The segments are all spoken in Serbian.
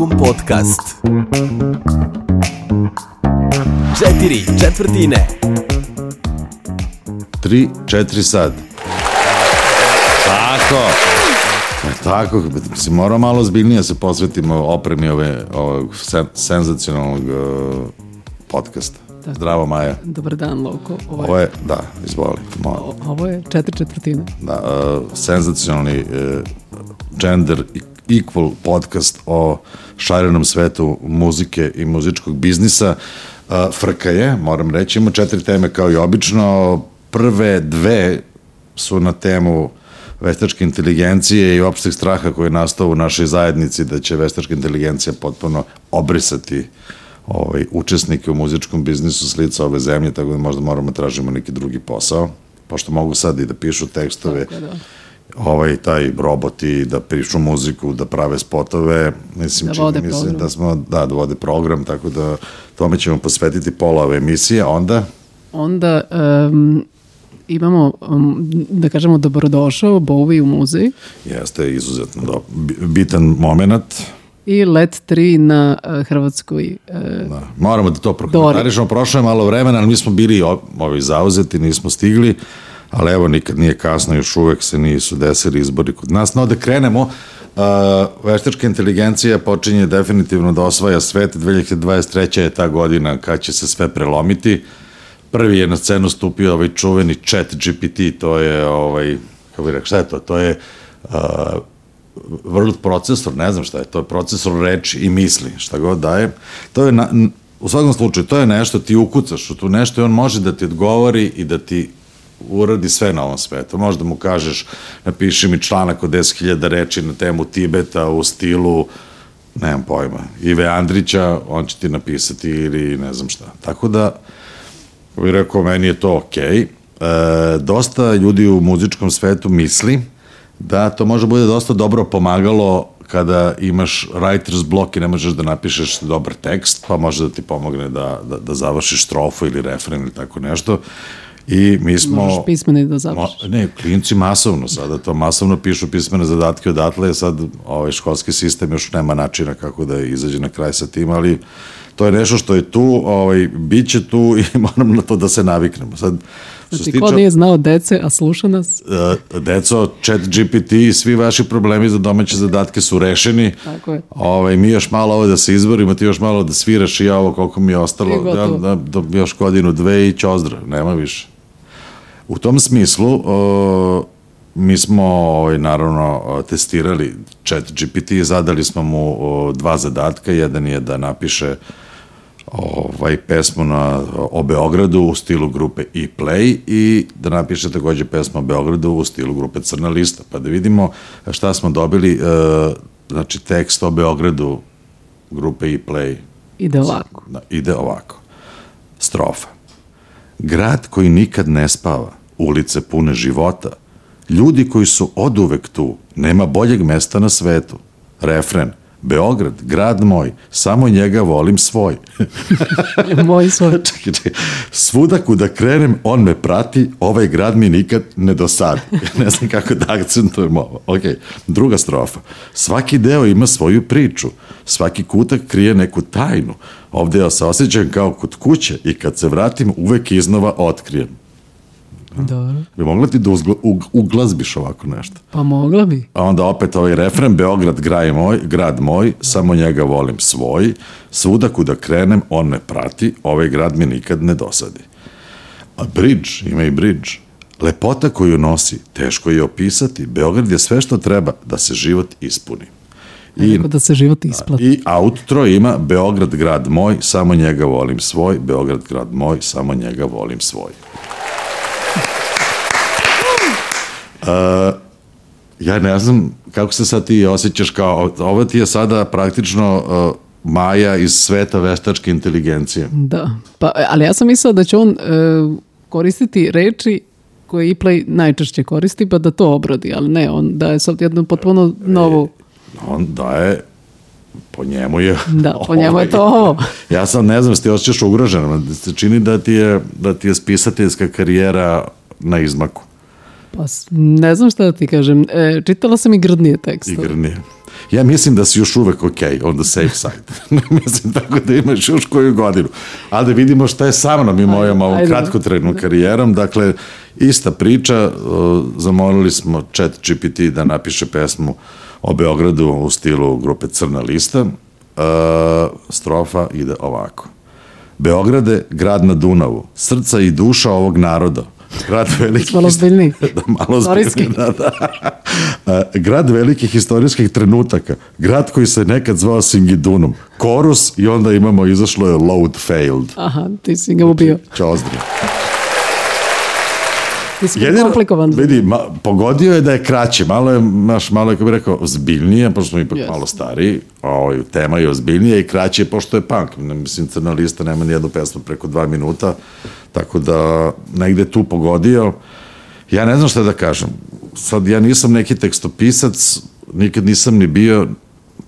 Vakum podcast. Četiri četvrtine. Tri, četiri sad. Tako. E, tako, mislim, mora malo zbiljnije se posvetimo opremi ove, ovog sen, senzacionalnog uh, podcasta. Tako. Zdravo, Maja. Dobar dan, Lovko. Ovo je, Ovo je, da, izvoli. Mo, ovo je četiri četvrtine. da, uh, senzacionalni uh, gender equal podcast o šarenom svetu muzike i muzičkog biznisa. Frka je, moram reći, ima četiri teme kao i obično. Prve dve su na temu veštačke inteligencije i opšteg straha koji je nastao u našoj zajednici da će veštačka inteligencija potpuno obrisati ovaj, učesnike u muzičkom biznisu s lica ove zemlje, tako da možda moramo da tražimo neki drugi posao, pošto mogu sad i da pišu tekstove, Tako da. Ovaj, taj roboti, da pišu muziku, da prave spotove, mislim, Da čini vode mi se program. da smo, da, da vode program, tako da tome ćemo posvetiti pola ove emisije, onda Onda um, imamo, um, da kažemo, dobrodošao Bowie u muzej jeste izuzetno do, bi- bitan moment, i Let 3 na uh, Hrvatskoj. Uh, Da, moramo da to prokomentarišemo. Prošlo je malo vremena, ali mi smo bili ovi zauzeti, nismo stigli, ali evo nikad nije kasno, još uvek se nisu desili izbori kod nas. No da krenemo, uh, veštačka inteligencija počinje definitivno da osvaja svet, 2023. je ta godina kad će se sve prelomiti. Prvi je na scenu stupio ovaj čuveni chat GPT, to je ovaj, kako bih rekao, šta je to? To je uh, word procesor, ne znam šta je, to je procesor reči i misli, šta god daje. To je, na, u svakom slučaju, to je nešto, ti ukucaš u tu nešto i on može da ti odgovori i da ti uradi sve na ovom svetu. Možda mu kažeš, napiši mi članak od 10.000 reči na temu Tibeta u stilu, nemam pojma, Ive Andrića, on će ti napisati ili ne znam šta. Tako da, kako bih rekao, meni je to okej. E, dosta ljudi u muzičkom svetu misli da to može bude dosta dobro pomagalo kada imaš writer's block i ne možeš da napišeš dobar tekst, pa može da ti pomogne da, da, da završiš strofu ili refren ili tako nešto. I mi smo... možeš pismeni da. Mo, ne, klinci masovno sada to masovno pišu pismene zadatke odatle, sad ovaj školski sistem još nema načina kako da izađe na kraj sa tim, ali to je nešto što je tu, ovaj, bit će tu i moramo na to da se naviknemo. Sad, Znači, ko tiče, nije znao dece, a sluša nas, uh, deco, chat GPT i svi vaši problemi za domaće zadatke su rešeni. tako je. Ovaj, mi još malo ovo da se izborimo, ti još malo da sviraš i ja ovo koliko mi je ostalo, da, da, da, još godinu, dve i ćozdra, nema više. U tom smislu, o, mi smo ovaj, naravno testirali chat GPT, zadali smo mu dva zadatka, jedan je da napiše ovaj pesmu na, o Beogradu u stilu grupe E-Play i da napiše takođe pesmu o Beogradu u stilu grupe Crna lista, pa da vidimo šta smo dobili, e, znači tekst o Beogradu grupe E-Play Ide ovako. da, ide ovako. Strofa. Grad koji nikad ne spava, ulice pune života, ljudi koji su oduvek tu, nema boljeg mesta na svetu. Refren. Beograd, grad moj, samo njega volim svoj. Moj svoj. čekaj, čekaj. Svuda kuda krenem, on me prati, ovaj grad mi nikad ne dosadi. ne znam kako da akcentujem ovo. Ok, druga strofa. Svaki deo ima svoju priču. Svaki kutak krije neku tajnu. Ovde ja se osjećam kao kod kuće i kad se vratim uvek iznova otkrijem. Dobro. Bi mogla ti da uzgla, ug, uglazbiš ovako nešto? Pa mogla bi. A onda opet ovaj refren, Beograd, graj moj, grad moj, samo njega volim svoj, svuda kuda krenem, on me prati, ovaj grad mi nikad ne dosadi. A bridge, ima i bridge. Lepota koju nosi, teško je opisati, Beograd je sve što treba da se život ispuni. I, Tako da se život isplati. I outro ima Beograd, grad moj, samo njega volim svoj, Beograd, grad moj, samo njega volim svoj. Uh, ja ne znam kako se sad ti osjećaš kao, ovo ti je sada praktično uh, Maja iz sveta veštačke inteligencije. Da. Pa, ali ja sam mislila da će on e, koristiti reči koje Iplay najčešće koristi, pa da to obradi, ali ne, on daje sad jednu potpuno novu... On daje po njemu je Da, po njemu je to ovo. ja sam ne znam, ti osjećaš ugrožen, da se čini da ti je, da ti je spisateljska karijera na izmaku. Pa ne znam šta da ti kažem. E, čitala sam i grdnije tekstove. Igrnije. Ja mislim da si još uvek ok, on the safe side. mislim tako da imaš još koju godinu. A da vidimo šta je sa mnom i mojom ovom ajde. kratkotrednom karijerom. Dakle, ista priča, o, zamolili smo chat GPT da napiše pesmu o Beogradu u stilu grupe Crna lista. E, strofa ide ovako. Beograde, grad na Dunavu, srca i duša ovog naroda, grad velikih... Malo ozbiljniji. da, malo ozbiljniji, da, da. A, grad velikih historijskih trenutaka, grad koji se nekad zvao Singidunom, Korus i onda imamo, izašlo je Load Failed. Aha, ti si ga ubio. Ćozdri. Ti si ga komplikovan. vidi, ma, pogodio je da je kraće, malo je, maš, malo je, kako bih rekao, zbiljnije, pošto smo ipak Jeste. malo stariji, ovaj, tema je ozbiljnija i kraće, pošto je punk. Mislim, Crna lista nema nijednu pesmu preko dva minuta, tako da negde tu pogodio. Ja ne znam šta da kažem. Sad, ja nisam neki tekstopisac, nikad nisam ni bio,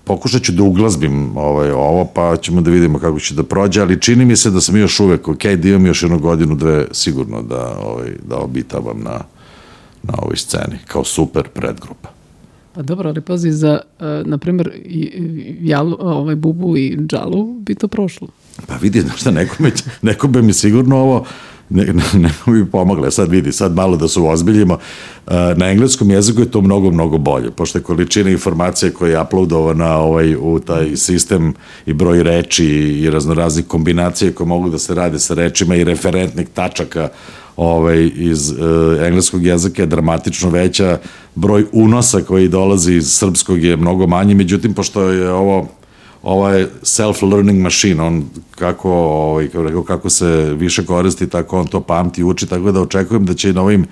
pokušat ću da uglazbim ovaj, ovo, pa ćemo da vidimo kako će da prođe, ali čini mi se da sam još uvek ok, da imam još jednu godinu, dve, sigurno da, ovaj, da obitavam na, na ovoj sceni, kao super predgrupa. Pa dobro, ali pazi, za, uh, na primjer, jalu, ovaj bubu i džalu bi to prošlo. Pa vidi, znaš šta, nekome, nekome mi sigurno ovo ne, ne, nekome bi pomogle. Sad vidi, sad malo da se uozbiljimo. E, Na engleskom jeziku je to mnogo, mnogo bolje, pošto je količina informacije koja je uploadovana ovaj, u taj sistem i broj reči i raznoraznih kombinacije koje mogu da se rade sa rečima i referentnih tačaka ovaj, iz e, engleskog jezika je dramatično veća, broj unosa koji dolazi iz srpskog je mnogo manji, međutim, pošto je ovo ovo je self-learning machine, on kako, ovaj, kako, rekao, kako se više koristi, tako on to pamti uči, tako da očekujem da će i na ovim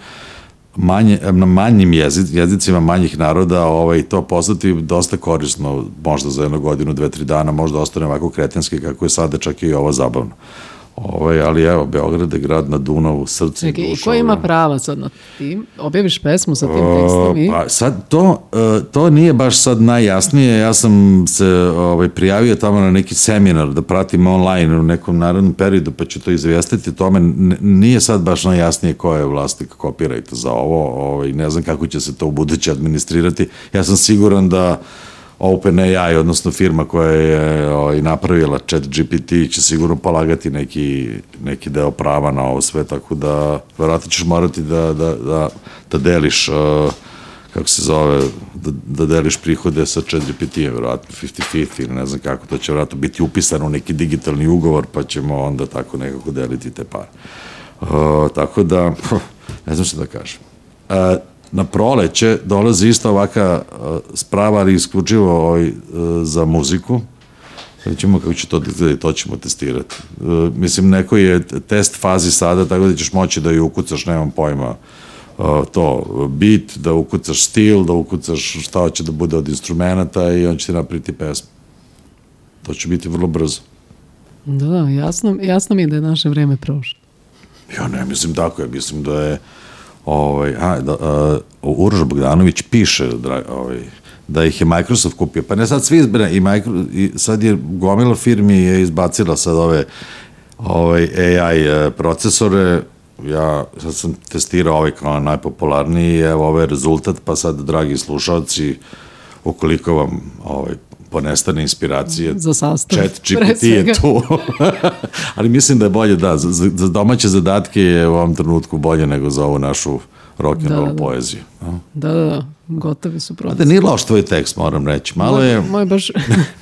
manje, na manjim jezic, jezicima manjih naroda ovaj, to postati dosta korisno, možda za jednu godinu, dve, tri dana, možda ostane ovako kretenski kako je sada čak i ovo zabavno. Ovaj, ali evo, Beograd je grad na Dunavu, srce Čekaj, i i duša. ko ima prava sad na tim? Objaviš pesmu sa tim tekstom i... Pa sad to, e, to nije baš sad najjasnije, ja sam se ovaj, prijavio tamo na neki seminar da pratim online u nekom narednom periodu pa ću to izvijestiti o tome, nije sad baš najjasnije ko je vlasnik copyrighta za ovo, ovaj, ne znam kako će se to u buduće administrirati, ja sam siguran da OpenAI, odnosno firma koja je ovaj, napravila chat GPT će sigurno polagati neki, neki deo prava na ovo sve, tako da verovatno ćeš morati da, da, da, da deliš uh, kako se zove, da, da deliš prihode sa chat GPT-em, verovatno 50-50 ili ne znam kako, to će verovatno biti upisano u neki digitalni ugovor, pa ćemo onda tako nekako deliti te pare. Uh, tako da, ne znam što da kažem. Uh, na proleće dolazi isto ovaka uh, sprava, ali isključivo ovaj, uh, za muziku. Vidjet ćemo kako će to da to ćemo testirati. Uh, mislim, neko je test fazi sada, tako da ćeš moći da ju ukucaš, nemam pojma, uh, to, beat, da ukucaš stil, da ukucaš šta hoće da bude od instrumenta i on će ti napraviti pesmu. To će biti vrlo brzo. Da, da, jasno, jasno mi je da je naše vreme prošlo. Ja ne mislim tako, ja mislim da je ovaj, a, da, a, Uroš Bogdanović piše dra, ovaj, da ih je Microsoft kupio, pa ne sad svi izbira, i, micro, i sad je gomila firmi je izbacila sad ove ovaj, AI e, procesore, ja sad sam testirao ovaj kao najpopularniji, evo ovaj rezultat, pa sad, dragi slušalci, ukoliko vam ovaj, ponestane inspiracije, Za sastav, chat GPT je tu. Ali mislim da je bolje, da, za, za domaće zadatke je u ovom trenutku bolje nego za ovu našu rock and Da, roll da, da. poeziju. a? Da, da, da, gotovi su proces. da nije loš tvoj tekst, moram reći. Malo je... Moj baš,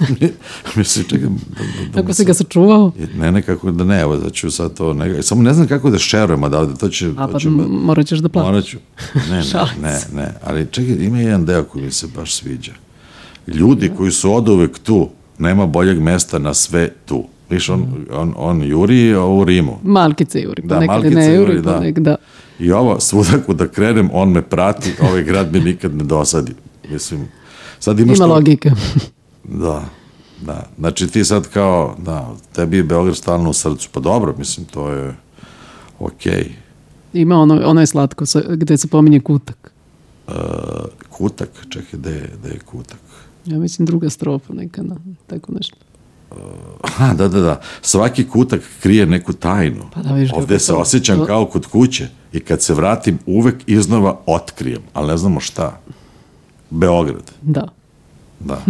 mislim, čekaj... Da, da, da kako si ga sačuvao? Ne, ne, kako da ne, evo da ću sad to... Ne, samo ne znam kako da šerujem odavde, to će... A pa će morat ćeš da platiš. Morat ću. Ne, ne, ne, ne, ali čekaj, ima jedan deo koji mi se baš sviđa. Ljudi koji su od uvek tu, nema boljeg mesta na sve tu. Viš, on, on, on juri u Rimu. Malkice juri, pa Da, nekad i malkice ne juri, juri, pa da. nek da. I ovo, svuda kuda krenem, on me prati, ovaj grad mi nikad ne dosadi. Mislim, sad imaš Ima to- logike. Da, da. Znači ti sad kao, da, tebi je Beograd stalno u srcu. Pa dobro, mislim, to je okej. Ima ono, ono je slatko, gde se pominje kutak. Uh, kutak, čekaj, gde je, gde je kutak? Ja mislim druga strofa neka, na, tako nešto. Aha, da, da, da. Svaki kutak krije neku tajnu. Pa da, kako Ovde se to- osjećam to- kao kod kuće. i kad se vratim uvek iznova otkrijem, ali ne znamo šta. Beograd. Da. Da.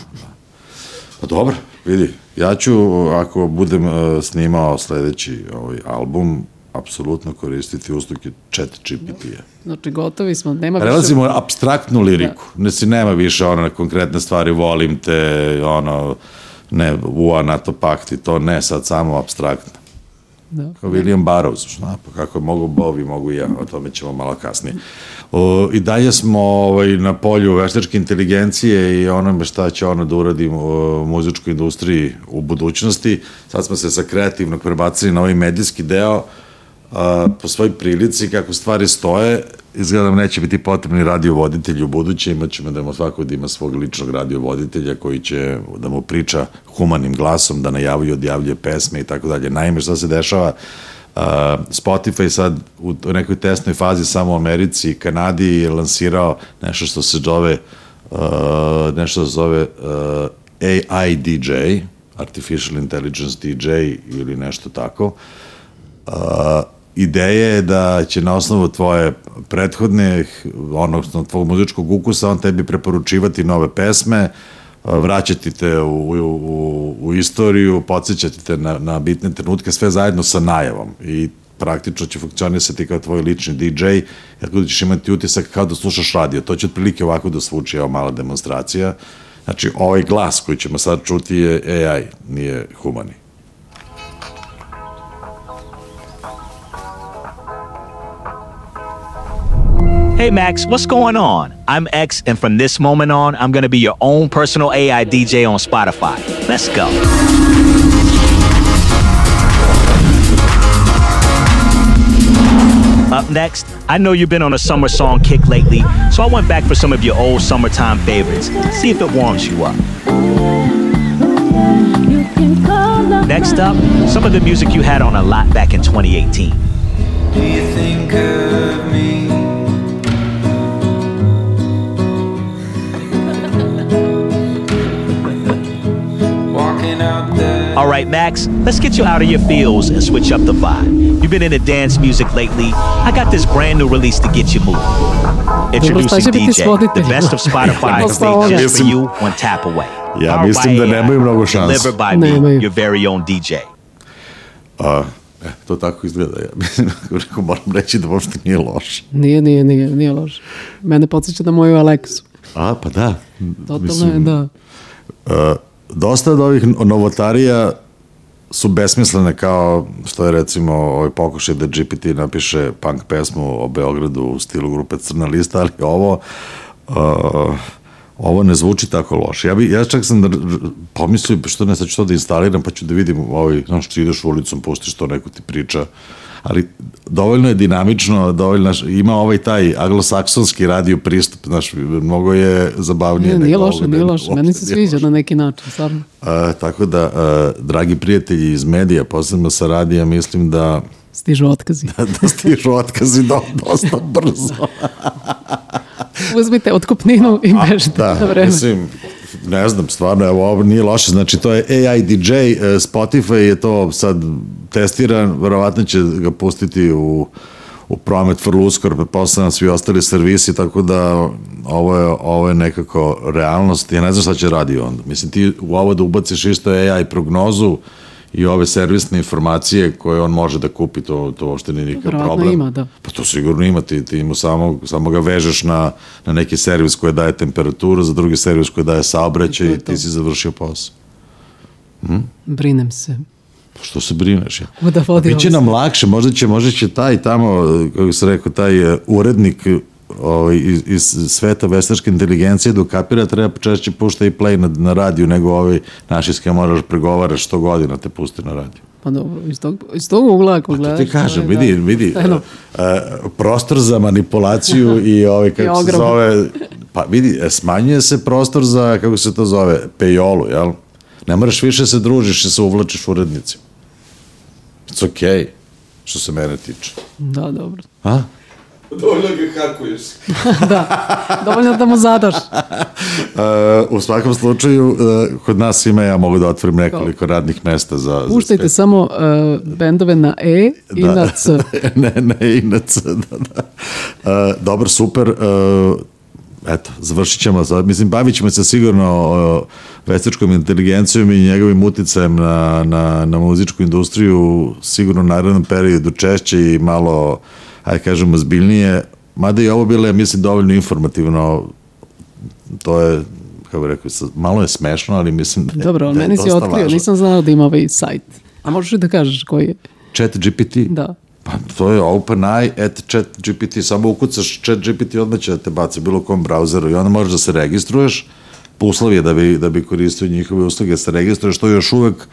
Pa dobro, vidi, ja ću, ako budem uh, snimao sledeći ovaj album, apsolutno koristiti usluge chat GPT-a. Znači, gotovi smo, nema više... Prelazimo na abstraktnu liriku. Da. Znači, nema više ono na konkretne stvari, volim te, ono, ne, ua, NATO pakt i to, ne, sad samo abstraktno. Da. Kao William Burroughs, zna, pa kako mogu Bovi, mogu i ja, o tome ćemo malo kasnije. O, I dalje smo ovaj, na polju veštačke inteligencije i onome šta će ono da uradi u muzičkoj industriji u budućnosti. Sad smo se sa kreativnog prebacili na ovaj medijski deo, a, po svoj prilici kako stvari stoje, izgleda da neće biti potrebni radiovoditelj u buduće, imat ćemo da ima svako da ima svog ličnog radiovoditelja koji će da mu priča humanim glasom, da najavuje, odjavljuje pesme i tako dalje. Naime, šta se dešava, Spotify sad u nekoj testnoj fazi samo u Americi i Kanadi je lansirao nešto što se zove nešto se zove AI DJ, Artificial Intelligence DJ ili nešto tako. Uh, ideja je da će na osnovu tvoje prethodne, odnosno tvojeg muzičkog ukusa, on tebi preporučivati nove pesme, vraćati te u, u, u istoriju, podsjećati te na, na bitne trenutke, sve zajedno sa najavom. I praktično će funkcionisati kao tvoj lični DJ, jer kada ćeš imati utisak kao da slušaš radio. To će otprilike ovako da svuči, evo mala demonstracija. Znači, ovaj glas koji ćemo sad čuti je AI, nije humani. Hey Max, what's going on? I'm X, and from this moment on, I'm gonna be your own personal AI DJ on Spotify. Let's go. Up next, I know you've been on a summer song kick lately, so I went back for some of your old summertime favorites. See if it warms you up. Next up, some of the music you had on a lot back in 2018. All right, Max, let's get you out of your feels and switch up the vibe. You've been into dance music lately. I got this brand new release to get you moving. Introducing DJ, the best of Spotify Dosta complete on. just for you one tap away. Ja Powered mislim by da AI, nemaju mnogo šanse. Delivered by me, Nemaju. your very own DJ. A, e, to tako izgleda. Ja mislim, rekao, moram reći da uopšte nije loše. Nije, nije, nije, nije loše. Mene podsjeća na moju Alexu. A, pa da. Totalno je, da. Uh, dosta od ovih novotarija su besmislene kao što je recimo ovaj pokušaj da GPT napiše punk pesmu o Beogradu u stilu grupe Crna lista, ali ovo uh, ovo ne zvuči tako loše. Ja, bi, ja čak sam da, pomislio, pa što ne, sad ću to da instaliram, pa ću da vidim, ovaj, znaš, ti ideš ulicom, pustiš to, neko ti priča, ali dovoljno je dinamično, dovoljno, znaš, ima ovaj taj anglosaksonski radio pristup, znaš, mnogo je zabavnije. Nije, nije loše, ovoga, nije ne, loše. Meni se sviđa na neki način, stvarno. A, tako da, a, dragi prijatelji iz medija, posebno sa radija, mislim da, Stižu otkazi. da stižu otkazi do, dosta brzo. Uzmite otkupninu i bežite Da, na vreme. mislim, ne znam, stvarno, evo, ovo nije loše, znači to je AI DJ, e, Spotify je to sad testiran, verovatno će ga pustiti u u promet vrlo uskoro, pretpostavljam svi ostali servisi, tako da ovo je, ovo je nekako realnost. Ja ne znam šta će radi onda. Mislim, ti u ovo da ubaciš isto AI prognozu i ove servisne informacije koje on može da kupi, to, to uopšte nije nikakav problem. ima, da. Pa to sigurno ima, ti, ti mu samo, samo ga vežeš na, na neki servis koji daje temperaturu, za drugi servis koji daje saobraćaj I ti si završio posao. Brinem se. Pa Što se brineš? Ja? Da vodi Biće nam lakše, možda će, možda će taj tamo, kako se rekao, taj e, urednik ovaj, iz, iz sveta veštačke inteligencije da ukapira treba češće pušta i play na, na radiju nego ovaj naši s kojima moraš pregovaraš 100 godina te pusti na radiju. Pa dobro, iz tog, iz tog ugla ako To gledaš. ti kažem, vidi, da, vidi, pošteno. e, prostor za manipulaciju i ovaj, kako se zove, pa vidi, e, smanjuje se prostor za, kako se to zove, pejolu, jel? Ne moraš više se družiš i se uvlačiš urednicima. It's okay, što se mene tiče. Da, dobro. A? Dovoljno ga hakuješ. da, dovoljno da mu zadaš. Uh, u svakom slučaju, uh, kod nas ima, ja mogu da otvorim nekoliko radnih mesta za... za Puštajte sve. samo uh, bendove na E i Da. na C. ne, ne, i na C, da, da. Uh, dobro, super. Uh, eto, završit ćemo sad. Mislim, bavit ćemo se sigurno uh, veštačkom inteligencijom i njegovim uticajem na, na, na muzičku industriju sigurno u narednom periodu češće i malo, ajde kažemo, zbiljnije. Mada i ovo bilo je, mislim, dovoljno informativno. To je, kako bih rekao, malo je smešno, ali mislim da je, Dobro, da je meni si otkrio, važno. nisam znala da ima ovaj sajt. A možeš li da kažeš koji je? Chat GPT? Da. Pa to je OpenAI at chat GPT, samo ukucaš chat GPT odmah će da te baci bilo kom brauzeru i onda možeš da se registruješ, po uslovi je da bi, da bi koristio njihove usluge, se registruješ, to je još uvek,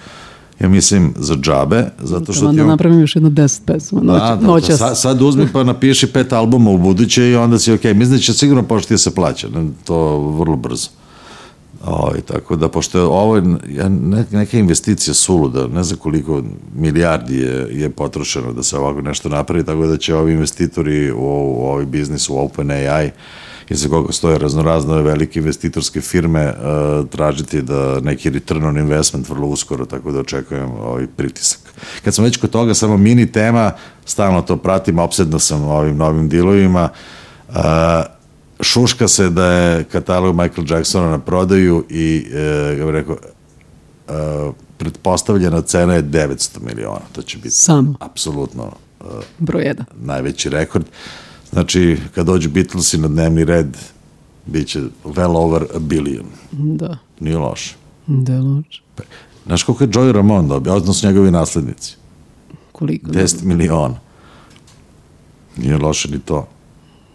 ja mislim, za džabe, zato što Onda ti on... napravim još jedno deset pesma. Noć, Da, da, noćas. sad, sad uzmi pa napiši pet albuma u buduće i onda si okej. Mislim da će sigurno početi da se plaća, ne, to vrlo brzo. Oj, tako da, pošto je ovo ja, ne, neka investicija suluda, ne znam koliko milijardi je, je potrošeno da se ovako nešto napravi, tako da će ovi investitori u, u ovaj biznis, u OpenAI, iza koga stoje raznorazne velike investitorske firme, uh, tražiti da neki return on investment vrlo uskoro, tako da očekujem ovaj pritisak. Kad sam već kod toga, samo mini tema, stalno to pratim, opsedno sam ovim novim dilovima, uh, šuška se da je katalog Michael Jacksona na prodaju i, e, kako bih rekao, e, pretpostavljena cena je 900 miliona. To će biti Samo. apsolutno e, Broj jedan. najveći rekord. Znači, kad dođu Beatlesi na dnevni red, bit će well over a billion. Da. Nije loše. Da, loš. Znaš koliko je Joey Ramon dobio, odnosno njegovi naslednici? Koliko? 10 miliona. Nije loše ni to.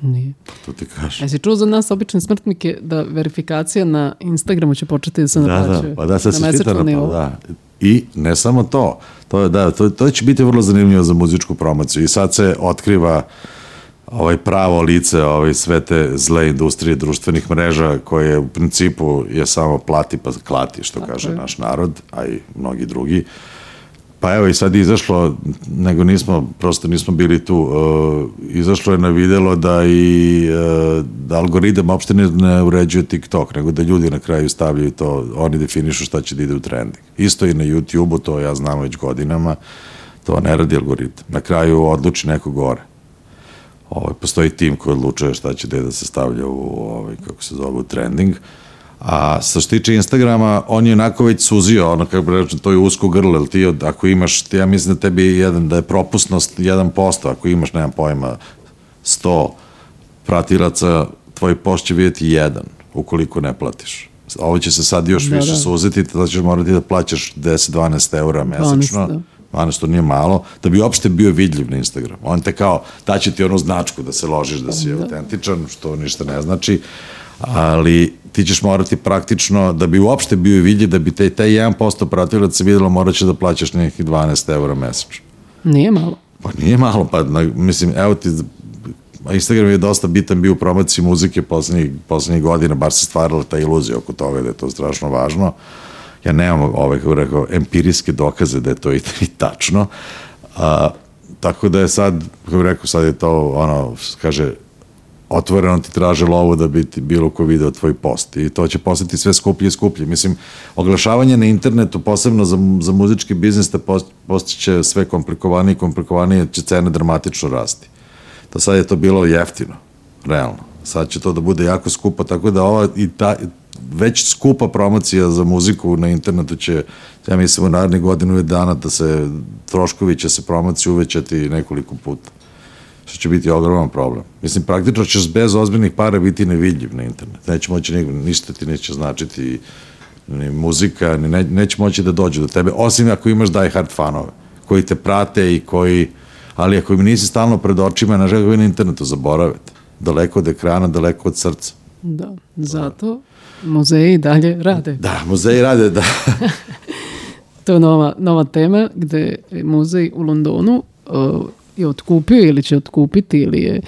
Nije. Pa to ti kažem. Jesi čuo za nas obične smrtnike da verifikacija na Instagramu će početi da se Da, naplaćuje? da, pa da, sad se nivou? pa, da. I ne samo to, to, je, da, to, to će biti vrlo zanimljivo za muzičku promociju i sad se otkriva ovaj pravo lice ovaj sve te zle industrije društvenih mreža koje u principu je samo plati pa klati što kaže je. naš narod, a i mnogi drugi. Pa evo i sad je izašlo, nego nismo, prosto nismo bili tu, uh, izašlo je na videlo da i uh, da algoritam uopšte ne, ne uređuje TikTok, nego da ljudi na kraju stavljaju to, oni definišu šta će da ide u trending. Isto i na YouTube-u, to ja znam već godinama, to ne radi algoritam. Na kraju odluči neko gore. Ovaj, postoji tim koji odlučuje šta će gde da se stavlja u, ovaj, kako se zove, u trending. A što se tiče Instagrama, on je onako već suzio, ono kako bi rečeno, to je usko grlo, jer ti od, ako imaš, ti, ja mislim da tebi je jedan, da je propusnost 1%, ako imaš, nemam pojma, 100 pratilaca, tvoj post će vidjeti jedan, ukoliko ne platiš. Ovo će se sad još Da, više da. suziti, tada ćeš morati da plaćaš 10-12 eura mesečno. 12, da. 12 to nije malo, da bi uopšte bio vidljiv na Instagramu. On te kao, daće ti onu značku da se ložiš da si autentičan, što ništa ne znači, ali ti ćeš morati praktično, da bi uopšte bio vidljiv, da bi te, taj 1% pratilaca vidjelo, morat će da plaćaš nekih 12 eura mesečno. Nije malo. Pa nije malo, pa na, mislim, evo ti, Instagram je dosta bitan bio u promociji muzike poslednjih, poslednjih godina, bar se stvarala ta iluzija oko toga da je to strašno važno. Ja nemam, ovaj, kako rekao, empirijske dokaze da je to i, i tačno. A, tako da je sad, kako rekao, sad je to, ono, kaže, otvoreno ti traže lovu da bi ti bilo ko video tvoj post i to će postati sve skuplje i skuplje. Mislim, oglašavanje na internetu, posebno za, za muzički biznis, da post, postiće sve komplikovanije i komplikovanije, će cene dramatično rasti. Do sad je to bilo jeftino, realno. Sad će to da bude jako skupo, tako da ova i ta, već skupa promocija za muziku na internetu će, ja mislim, u narednih godinu i dana da se troškovi će se promocije uvećati nekoliko puta što će biti ogroman problem. Mislim, praktično ćeš bez ozbiljnih para biti nevidljiv na internet. Neće moći nigde, ništa ti neće značiti ni muzika, ni ne, neće moći da dođu do tebe, osim ako imaš die hard fanove, koji te prate i koji, ali ako im nisi stalno pred očima, na želju na internetu zaboravite. Daleko od ekrana, daleko od srca. Da. Zato muzeji i dalje rade. Da, muzeji rade, da. To je nova, nova tema gde je muzej u Londonu uh, je otkupio ili će otkupiti ili je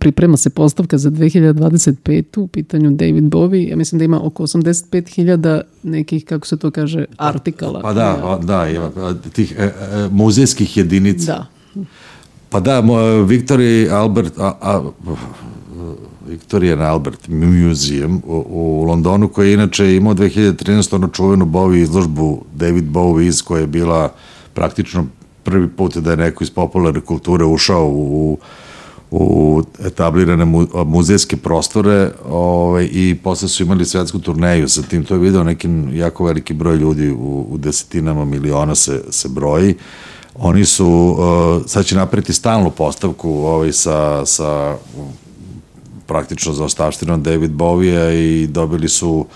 priprema se postavka za 2025. u pitanju David Bowie. Ja mislim da ima oko 85.000 nekih, kako se to kaže, artikala. Pa da, pa da, ima, tih e, e, muzejskih jedinica. Da. Pa da, mo- Victoria Albert, a, a, Victorian Albert Museum u, u Londonu, koji je inače imao 2013. ono čuvenu Bowie izložbu David Bowie iz koja je bila praktično prvi put da je neko iz popularne kulture ušao u, u etablirane mu, muzejske prostore ovaj, i posle su imali svetsku turneju sa tim. To je video neki jako veliki broj ljudi u, u desetinama miliona se, se broji. Oni su, uh, sad će napraviti stalnu postavku ovaj, sa, sa praktično za ostavštinom David Bowie-a i dobili su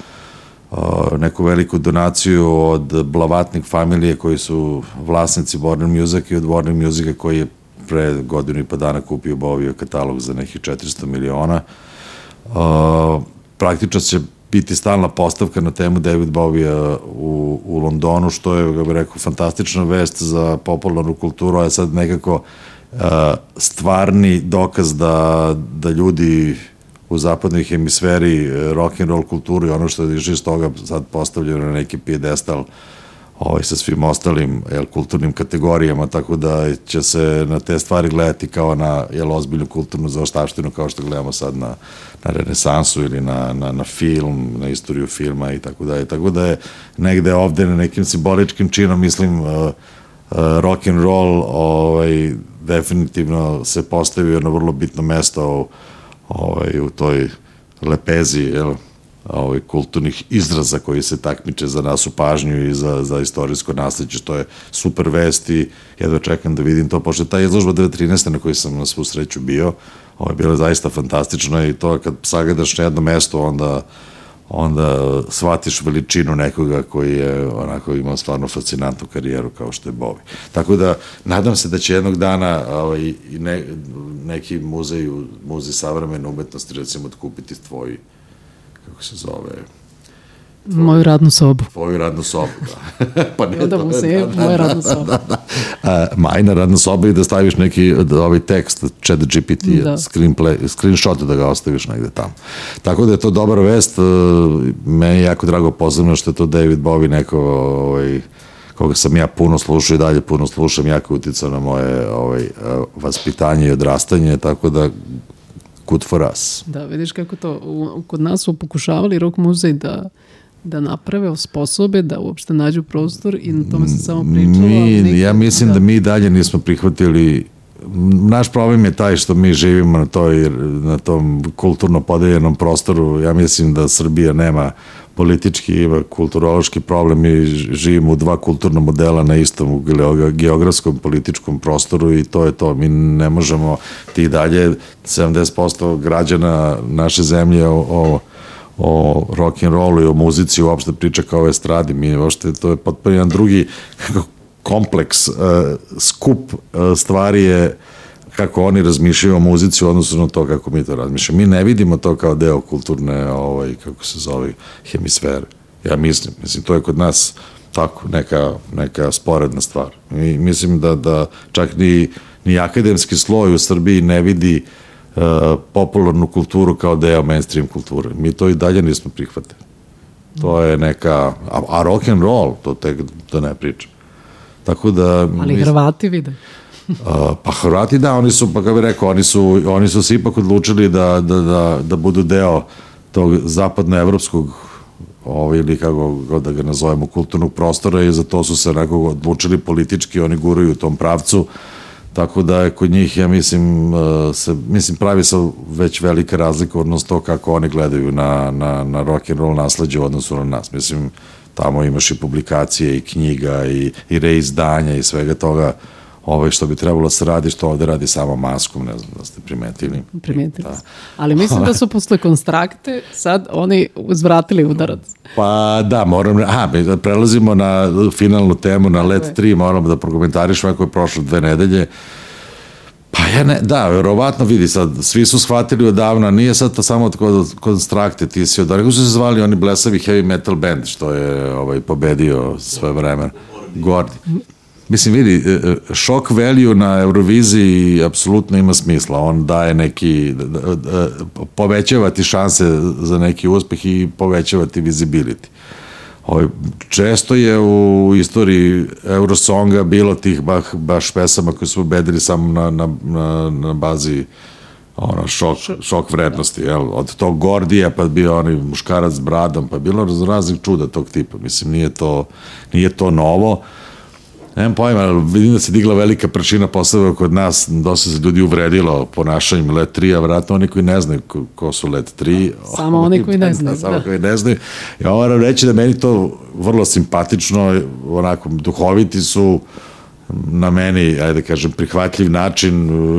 uh, neku veliku donaciju od Blavatnik familije koji su vlasnici Warner Music i od Warner Musica koji je pre godinu i pa dana kupio Bowie katalog za nekih 400 miliona. Uh, praktično će biti stalna postavka na temu David Bowie u, u Londonu, što je, ga bih rekao, fantastična vest za popularnu kulturu, a sad nekako stvarni dokaz da, da ljudi u zapadnoj hemisferi eh, rock and roll kulturu i ono što je iz toga sad postavljeno na neki pijedestal ovaj, sa svim ostalim jel, kulturnim kategorijama, tako da će se na te stvari gledati kao na jel, ozbiljnu kulturnu zaostavštinu, kao što gledamo sad na, na renesansu ili na, na, na film, na istoriju filma i tako dalje. Tako da je negde ovde na nekim simboličkim činom, mislim, uh, rock and roll ovaj, definitivno se postavio na vrlo bitno mesto ovaj, u toj lepezi, jel, ovaj, kulturnih izraza koji se takmiče za nas u pažnju i za, za istorijsko nasledđe, što je super vest i jedva čekam da vidim to, pošto ta izložba 2013. na kojoj sam na svu sreću bio, ovo je bilo zaista fantastično i to kad sagledaš na jedno mesto, onda onda shvatiš veličinu nekoga koji je onako imao stvarno fascinantnu karijeru kao što je Bovi. Tako da, nadam se da će jednog dana ovaj, ne, neki muzej, muzej savremene umetnosti recimo otkupiti tvoj kako se zove, Moju radnu sobu. tvoju radnu sobu, da. pa ne, Da mu to je- se moja radna soba. a, majna radna soba i da staviš neki da, ovaj tekst chat GPT Da. da. screenplay, screenshot da ga ostaviš negde tamo. Tako da je to dobra vest, e, meni je jako drago posebno što je to David Bowie neko ovaj, koga sam ja puno slušao i dalje puno slušam, jako uticao na moje ovaj, e, vaspitanje i odrastanje, tako da good for us. Da, vidiš kako to, u, kod nas su pokušavali rock muzej da da naprave, osposobe, da uopšte nađu prostor i na tome se samo pričalo. Mi, nikad- ja mislim da. mi dalje nismo prihvatili naš problem je taj što mi živimo na toj na tom kulturno podeljenom prostoru. Ja mislim da Srbija nema politički ima kulturološki problem mi živimo u dva kulturna modela na istom geo- geografskom političkom prostoru i to je to. Mi ne možemo ti dalje 70% građana naše zemlje o, o o rock and rollu i o muzici uopšte priča kao o estradi. Mi uopšte, to je potpuno jedan drugi kompleks, uh, skup uh, stvari je kako oni razmišljaju o muzici u odnosu na to kako mi to razmišljamo. Mi ne vidimo to kao deo kulturne, ovaj, kako se zove, hemisfere. Ja mislim, mislim, to je kod nas tako, neka, neka sporedna stvar. I mislim da, da čak ni, ni akademski sloj u Srbiji ne vidi uh, popularnu kulturu kao deo mainstream kulture. Mi to i dalje nismo prihvatili. To je neka, a, a rock and roll, to tek da ne pričam. Tako da... Ali mis- Hrvati vide. A, pa Hrvati da, oni su, pa kako bih rekao, oni su, oni su se ipak odlučili da, da, da, da budu deo tog zapadnoevropskog ovaj, ili kako god da ga nazovemo, kulturnog prostora i za to su se nekog odlučili politički, oni guraju u tom pravcu, tako da je kod njih, ja mislim, eh, se, mislim pravi se već velika razlika odnosno to kako oni gledaju na, na, na rock and roll nasledđe u odnosu na nas. Mislim, tamo imaš i publikacije i knjiga i, i reizdanja i svega toga ovaj, što bi trebalo da se radi, što ovde radi samo maskom, ne znam da ste primetili. Primetili smo. Ali mislim da su posle konstrakte sad oni uzvratili udarac. Pa da, moram, mi da prelazimo na finalnu temu, na Let 3, moramo da prokomentarišemo ako je prošlo dve nedelje. Pa ja ne, da, verovatno vidi sad, svi su shvatili odavno, nije sad to samo kod konstrakte, ti si od, kako su se zvali oni blesavi heavy metal band, što je ovaj, pobedio svoje vreme, Gordi. Mislim, vidi, e, e, shock value na Euroviziji apsolutno ima smisla. On daje neki, da- da- povećava ti šanse za neki uspeh i povećava ti visibility. Ovaj, često je u istoriji Eurosonga bilo tih baš, baš pesama koje su ubedili samo na, na, na, na bazi ono, šok, šok vrednosti, jel? Od tog Gordija, pa bio onaj muškarac s bradom, pa bilo raz, raznih čuda tog tipa. Mislim, nije to, nije to novo. Nemam pojma, ali vidim da se digla velika prčina posle kod nas, dosta se ljudi uvredilo ponašanjem Let 3, a vratno oni koji ne znaju ko, ko su Let 3. Samo oni koji ne znaju, Samo da. koji ne znaju. Ja moram reći da meni to vrlo simpatično, onako, duhoviti su, na meni, ajde da kažem, prihvatljiv način,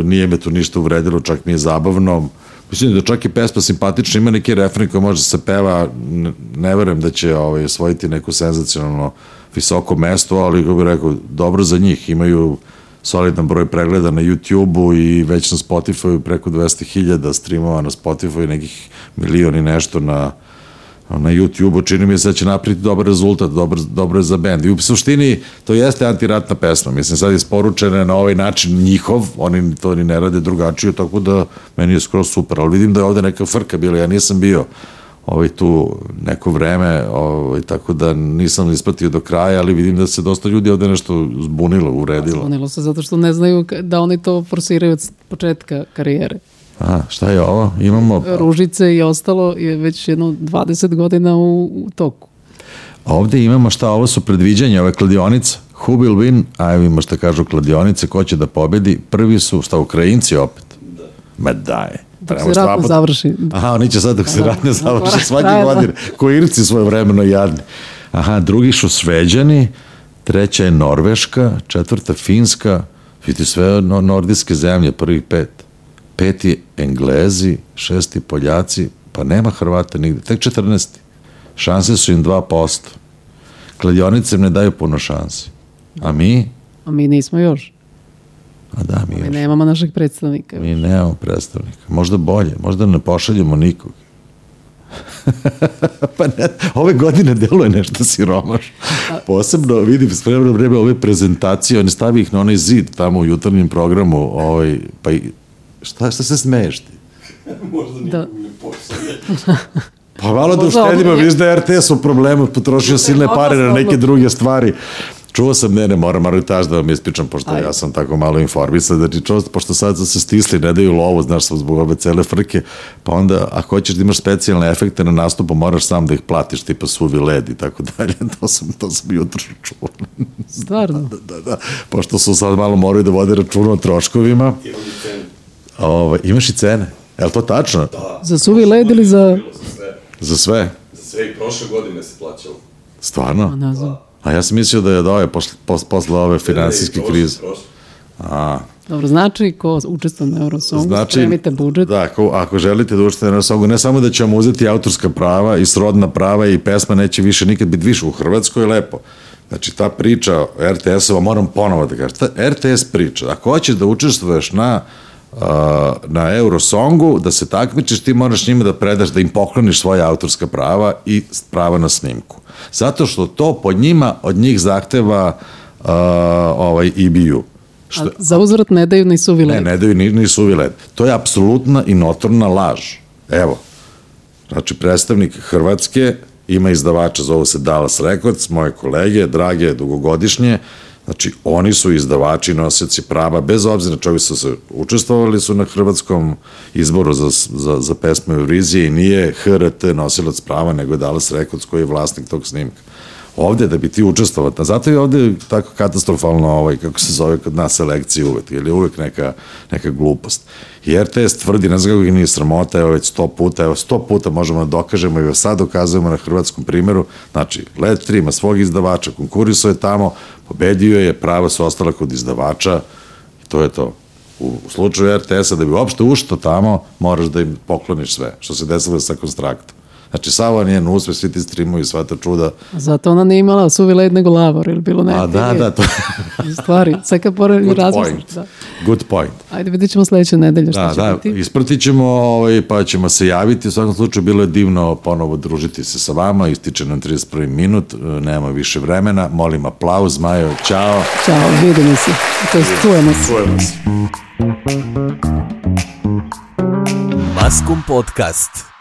nije me tu ništa uvredilo, čak nije zabavno. Mislim da čak i pesma simpatična, ima neki refren koji može da se peva, ne, ne verujem da će ovaj, osvojiti neku senzacionalno visoko mesto, ali kako bih rekao, dobro za njih, imaju solidan broj pregleda na YouTube-u i već na Spotify preko 200.000 streamova na Spotify, nekih milion i nešto na na YouTube-u, čini mi se da će napriti dobar rezultat, dobro, dobro je za bend. I u suštini to jeste antiratna pesma, mislim sad je isporučena na ovaj način njihov, oni to ni ne rade drugačije, tako da meni je skoro super, ali vidim da je ovde neka frka bila, ja nisam bio ovaj tu neko vreme, ovaj, tako da nisam ispratio do kraja, ali vidim da se dosta ljudi ovde nešto zbunilo, uredilo. Zbunilo se zato što ne znaju da oni to forsiraju od početka karijere. A, šta je ovo? Imamo... Ružice i ostalo je već jedno 20 godina u, u toku. A ovde imamo šta, ovo su predviđanja, ove kladionice. Who will win? A evo ima šta kažu kladionice, ko će da pobedi. Prvi su, šta, Ukrajinci opet? Da. Ma daj. Dok se rat ne završi. Aha, oni će sad dok se rat ne završi svaki Da, da. godin. Ko Irci svoje vremeno jadni. Aha, drugi su Šveđani, treća je Norveška, četvrta Finska, vidi sve no, nordijske zemlje, prvih pet. Peti Englezi, šesti Poljaci, pa nema Hrvata nigde, tek 14. Šanse su im 2%. Kladionice im ne daju puno šansi. A mi? A mi nismo još. A da, mi Mi još. nemamo našeg predstavnika. Mi nemamo predstavnika. Možda bolje, možda ne pošaljemo nikog. pa ne, ove godine deluje nešto siromaš. Posebno vidim s vremena na vreme ove prezentacije, oni stavi ih na onaj zid tamo u jutarnjem programu, ovaj, pa i, šta, šta se smeješ ti? Da. Pa malo da Možda uštedimo, vidiš da je RTS u problemu, potrošio silne pare na neke druge stvari. Čuo sam, ne, ne, moram arbitraž da vam ispričam, pošto Ajde. ja sam tako malo informisan, znači čuo, sam, pošto sad se stisli, ne daju lovu, znaš, sam zbog ove cele frke, pa onda, ako hoćeš da imaš specijalne efekte na nastupu, moraš sam da ih platiš, tipa suvi led i tako dalje, to sam, to sam jutro čuo. Stvarno. da, da, da, pošto su sad malo moraju da vode računa o troškovima. Ovaj, imaš i cene? Je li to tačno? Za suvi led ili za... Za sve? Za sve i prošle godine se plaćalo. Stvarno? Ne znam. A ja sam mislio da je da je posle, posle, posle ove finansijske krize. A, Dobro, znači ko učestvuje na Eurosongu, znači, spremite budžet. Da, ako, ako želite da učite na songu, ne samo da će vam uzeti autorska prava i srodna prava i pesma neće više nikad biti više u Hrvatskoj, lepo. Znači, ta priča RTS-ova, moram ponovo da kažem, ta RTS priča, ako hoćeš da učestvuješ na uh, na Eurosongu, da se takmičiš, ti moraš njima da predaš, da im pokloniš svoja autorska prava i prava na snimku. Zato što to pod njima, od njih zahteva uh, ovaj EBU. A za uzvrat ne daju ni suvi Ne, led. ne daju ni, ni suvi led. To je apsolutna i notorna laž. Evo, znači predstavnik Hrvatske ima izdavača, zove se Dallas Records, moje kolege, drage, dugogodišnje, znači oni su izdavači, nosioci prava, bez obzira čovi su se učestvovali su na hrvatskom izboru za, za, za pesmu Eurizije i nije HRT nosilac prava, nego je Dallas Records koji je vlasnik tog snimka ovde da bi ti učestvovao. A zato je ovde tako katastrofalno, ovaj, kako se zove kod nas selekcija uvek, je uvek neka, neka glupost. I RTS tvrdi, ne znam kako ih nije sramota, evo već sto puta, evo sto puta možemo da dokažemo i sad dokazujemo na hrvatskom primjeru, znači Led 3 ima svog izdavača, konkurisao je tamo, pobedio je, prava su ostala kod izdavača i to je to. U, u slučaju RTS-a da bi uopšte ušto tamo, moraš da im pokloniš sve, što se desilo sa konstraktom. Znači, Sava nije uspeh, svi ti streamovi, sva ta čuda, Zato ona nije imala suvi led nego lavor, ili bilo ne? A da, da, to Stvari, sve kad pored good razmisliš. point. Da. Good point. Ajde, vidjet ćemo sledeće nedelje šta Da, će da, biti. ispratit ćemo, ovaj, pa ćemo se javiti. U svakom slučaju bilo je divno ponovo družiti se sa vama. Ističe nam 31. minut, e, nemamo više vremena. Molim aplauz, Majo, čao. Ćao, vidimo se. To jest, čujemo se. Maskum Podcast.